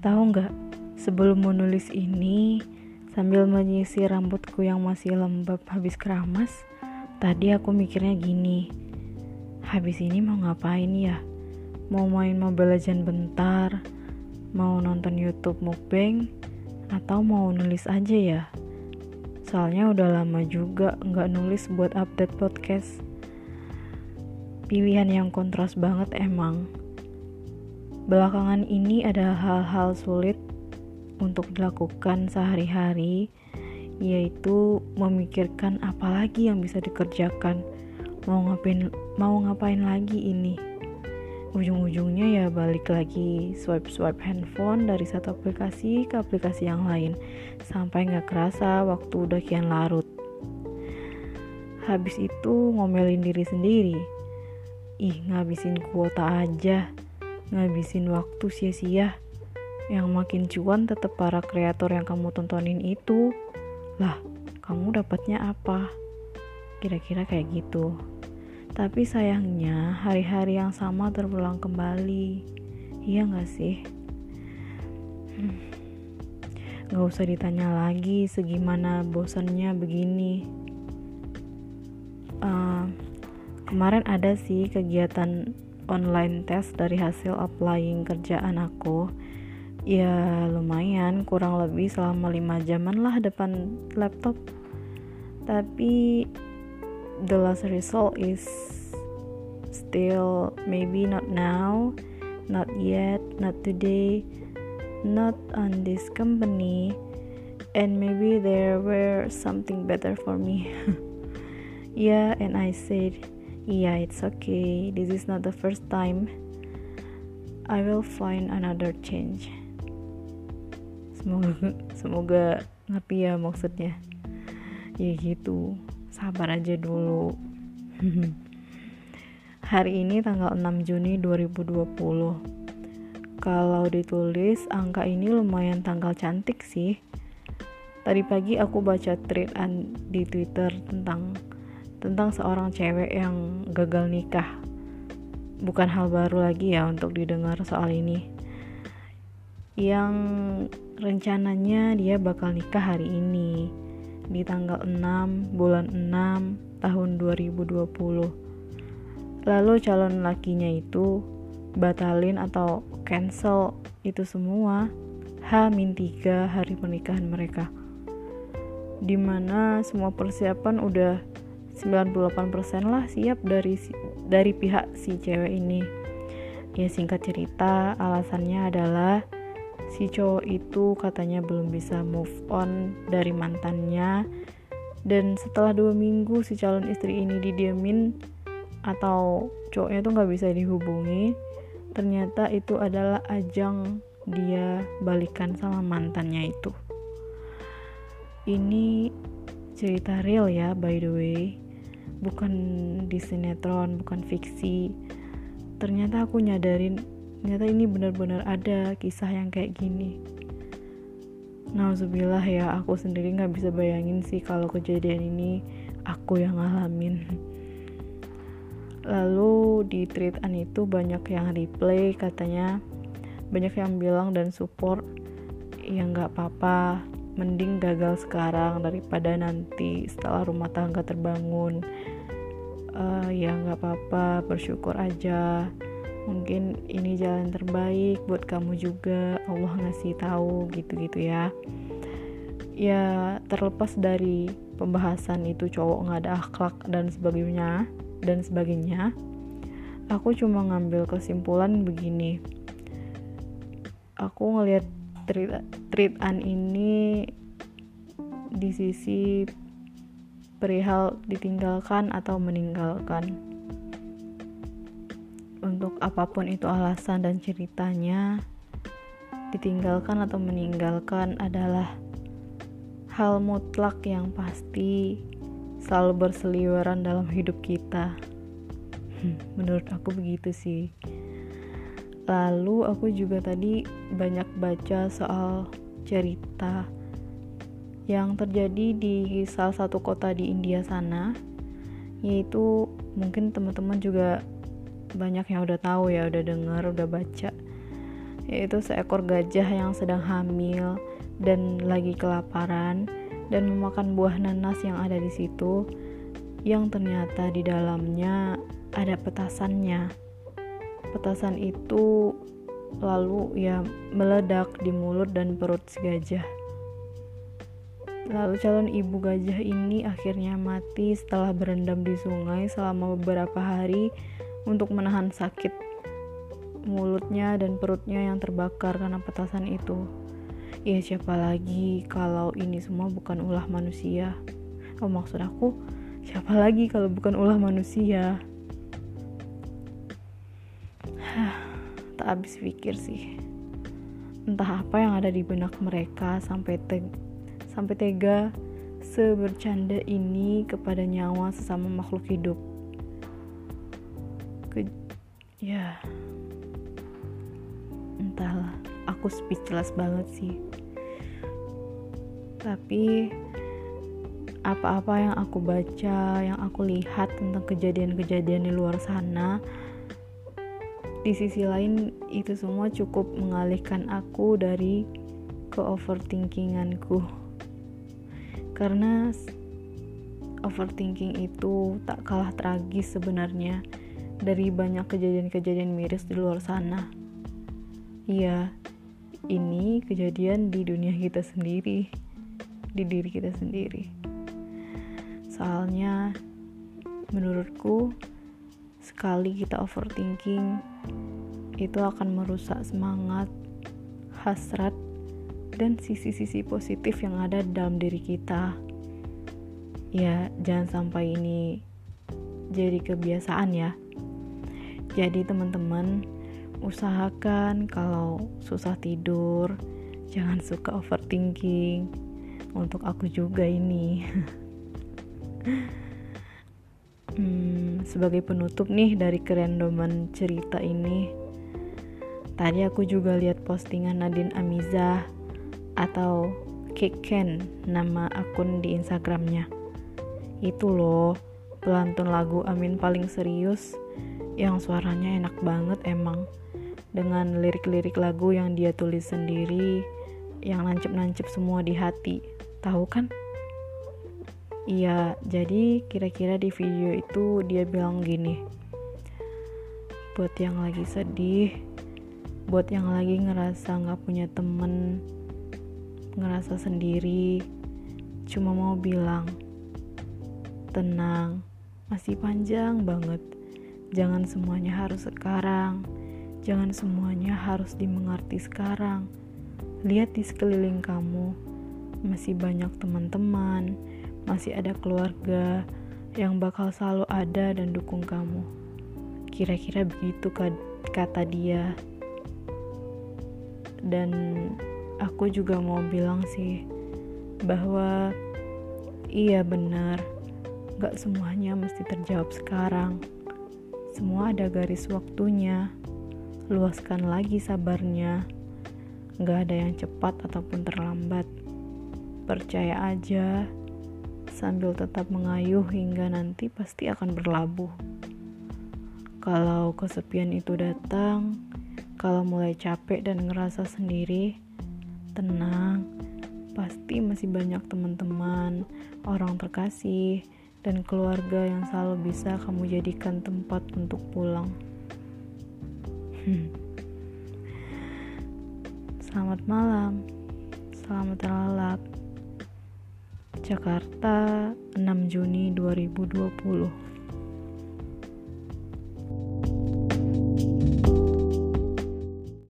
Tahu nggak, sebelum menulis ini, sambil menyisir rambutku yang masih lembab habis keramas, tadi aku mikirnya gini, habis ini mau ngapain ya? Mau main Mobile Legends bentar, mau nonton YouTube mukbang, atau mau nulis aja ya? Soalnya udah lama juga nggak nulis buat update podcast. Pilihan yang kontras banget emang. Belakangan ini ada hal-hal sulit untuk dilakukan sehari-hari, yaitu memikirkan apa lagi yang bisa dikerjakan. Mau ngapain mau ngapain lagi ini? Ujung-ujungnya ya balik lagi swipe-swipe handphone dari satu aplikasi ke aplikasi yang lain sampai nggak kerasa waktu udah kian larut. Habis itu ngomelin diri sendiri. Ih, ngabisin kuota aja ngabisin waktu sia-sia. Yang makin cuan tetap para kreator yang kamu tontonin itu. Lah kamu dapatnya apa? Kira-kira kayak gitu. Tapi sayangnya hari-hari yang sama terulang kembali. Iya gak sih? Hmm. gak usah ditanya lagi segimana bosannya begini. Uh, kemarin ada sih kegiatan online test dari hasil applying kerjaan aku. Ya lumayan kurang lebih selama 5 jaman lah depan laptop. Tapi the last result is still maybe not now not yet not today not on this company and maybe there were something better for me. Yeah and i said Yeah, it's okay. This is not the first time. I will find another change. Semoga semoga ngerti ya maksudnya. Ya gitu. Sabar aja dulu. Hari ini tanggal 6 Juni 2020. Kalau ditulis angka ini lumayan tanggal cantik sih. Tadi pagi aku baca tweet di Twitter tentang tentang seorang cewek yang gagal nikah. Bukan hal baru lagi ya untuk didengar soal ini. Yang rencananya dia bakal nikah hari ini di tanggal 6 bulan 6 tahun 2020. Lalu calon lakinya itu batalin atau cancel itu semua H-3 hari pernikahan mereka di mana semua persiapan udah 98% lah siap dari dari pihak si cewek ini. Ya singkat cerita alasannya adalah si cowok itu katanya belum bisa move on dari mantannya. Dan setelah dua minggu si calon istri ini didiemin atau cowoknya tuh nggak bisa dihubungi ternyata itu adalah ajang dia balikan sama mantannya itu. Ini cerita real ya by the way bukan di sinetron bukan fiksi. Ternyata aku nyadarin ternyata ini benar-benar ada kisah yang kayak gini. Nauzubillah ya aku sendiri nggak bisa bayangin sih kalau kejadian ini aku yang ngalamin lalu di tweetan itu banyak yang replay katanya. Banyak yang bilang dan support ya nggak apa-apa. Mending gagal sekarang daripada nanti setelah rumah tangga terbangun uh, ya nggak apa-apa bersyukur aja. Mungkin ini jalan terbaik buat kamu juga. Allah ngasih tahu gitu-gitu ya. Ya terlepas dari pembahasan itu cowok nggak ada akhlak dan sebagainya dan sebagainya aku cuma ngambil kesimpulan begini. Aku ngelihat treat treatan ini di sisi perihal ditinggalkan atau meninggalkan. Untuk apa pun itu alasan dan ceritanya ditinggalkan atau meninggalkan adalah hal mutlak yang pasti selalu berseliweran dalam hidup kita. Menurut aku begitu sih. Lalu aku juga tadi banyak baca soal cerita yang terjadi di salah satu kota di India sana yaitu mungkin teman-teman juga banyak yang udah tahu ya udah dengar udah baca yaitu seekor gajah yang sedang hamil dan lagi kelaparan dan memakan buah nanas yang ada di situ yang ternyata di dalamnya ada petasannya. Petasan itu lalu ya meledak di mulut dan perut si gajah. Lalu calon ibu gajah ini akhirnya mati setelah berendam di sungai selama beberapa hari untuk menahan sakit mulutnya dan perutnya yang terbakar karena petasan itu. Ya siapa lagi kalau ini semua bukan ulah manusia? Oh maksud aku, siapa lagi kalau bukan ulah manusia? tak habis pikir sih. Entah apa yang ada di benak mereka sampai sampai tega sebercanda ini kepada nyawa sesama makhluk hidup. Ke ya entahlah, aku speechless banget sih. Tapi apa-apa yang aku baca, yang aku lihat tentang kejadian-kejadian di luar sana, di sisi lain itu semua cukup mengalihkan aku dari ke overthinkinganku karena overthinking itu tak kalah tragis sebenarnya dari banyak kejadian-kejadian miris di luar sana. Iya, ini kejadian di dunia kita sendiri, di diri kita sendiri. Soalnya, menurutku, sekali kita overthinking, itu akan merusak semangat, hasrat, dan sisi-sisi positif yang ada dalam diri kita. Ya, jangan sampai ini jadi kebiasaan ya. Jadi teman-teman, usahakan kalau susah tidur, jangan suka overthinking. Untuk aku juga ini. hmm, sebagai penutup nih dari kerendoman cerita ini, tadi aku juga lihat postingan Nadine Amizah atau Kiken nama akun di Instagramnya. Itu loh pelantun lagu Amin paling serius yang suaranya enak banget emang dengan lirik-lirik lagu yang dia tulis sendiri yang nancep-nancep semua di hati. Tahu kan? Iya, jadi kira-kira di video itu dia bilang gini. Buat yang lagi sedih, buat yang lagi ngerasa gak punya temen, ngerasa sendiri, cuma mau bilang, tenang, masih panjang banget. Jangan semuanya harus sekarang, jangan semuanya harus dimengerti sekarang. Lihat di sekeliling kamu, masih banyak teman-teman, masih ada keluarga yang bakal selalu ada dan dukung kamu. Kira-kira begitu kata dia. Dan aku juga mau bilang sih bahwa iya benar gak semuanya mesti terjawab sekarang. Semua ada garis waktunya. Luaskan lagi sabarnya. Gak ada yang cepat ataupun terlambat. Percaya aja sambil tetap mengayuh hingga nanti pasti akan berlabuh. Kalau kesepian itu datang kalau mulai capek dan ngerasa sendiri tenang, pasti masih banyak teman-teman, orang terkasih, dan keluarga yang selalu bisa kamu jadikan tempat untuk pulang. Hmm. Selamat malam, selamat terlelap. Jakarta, 6 Juni 2020.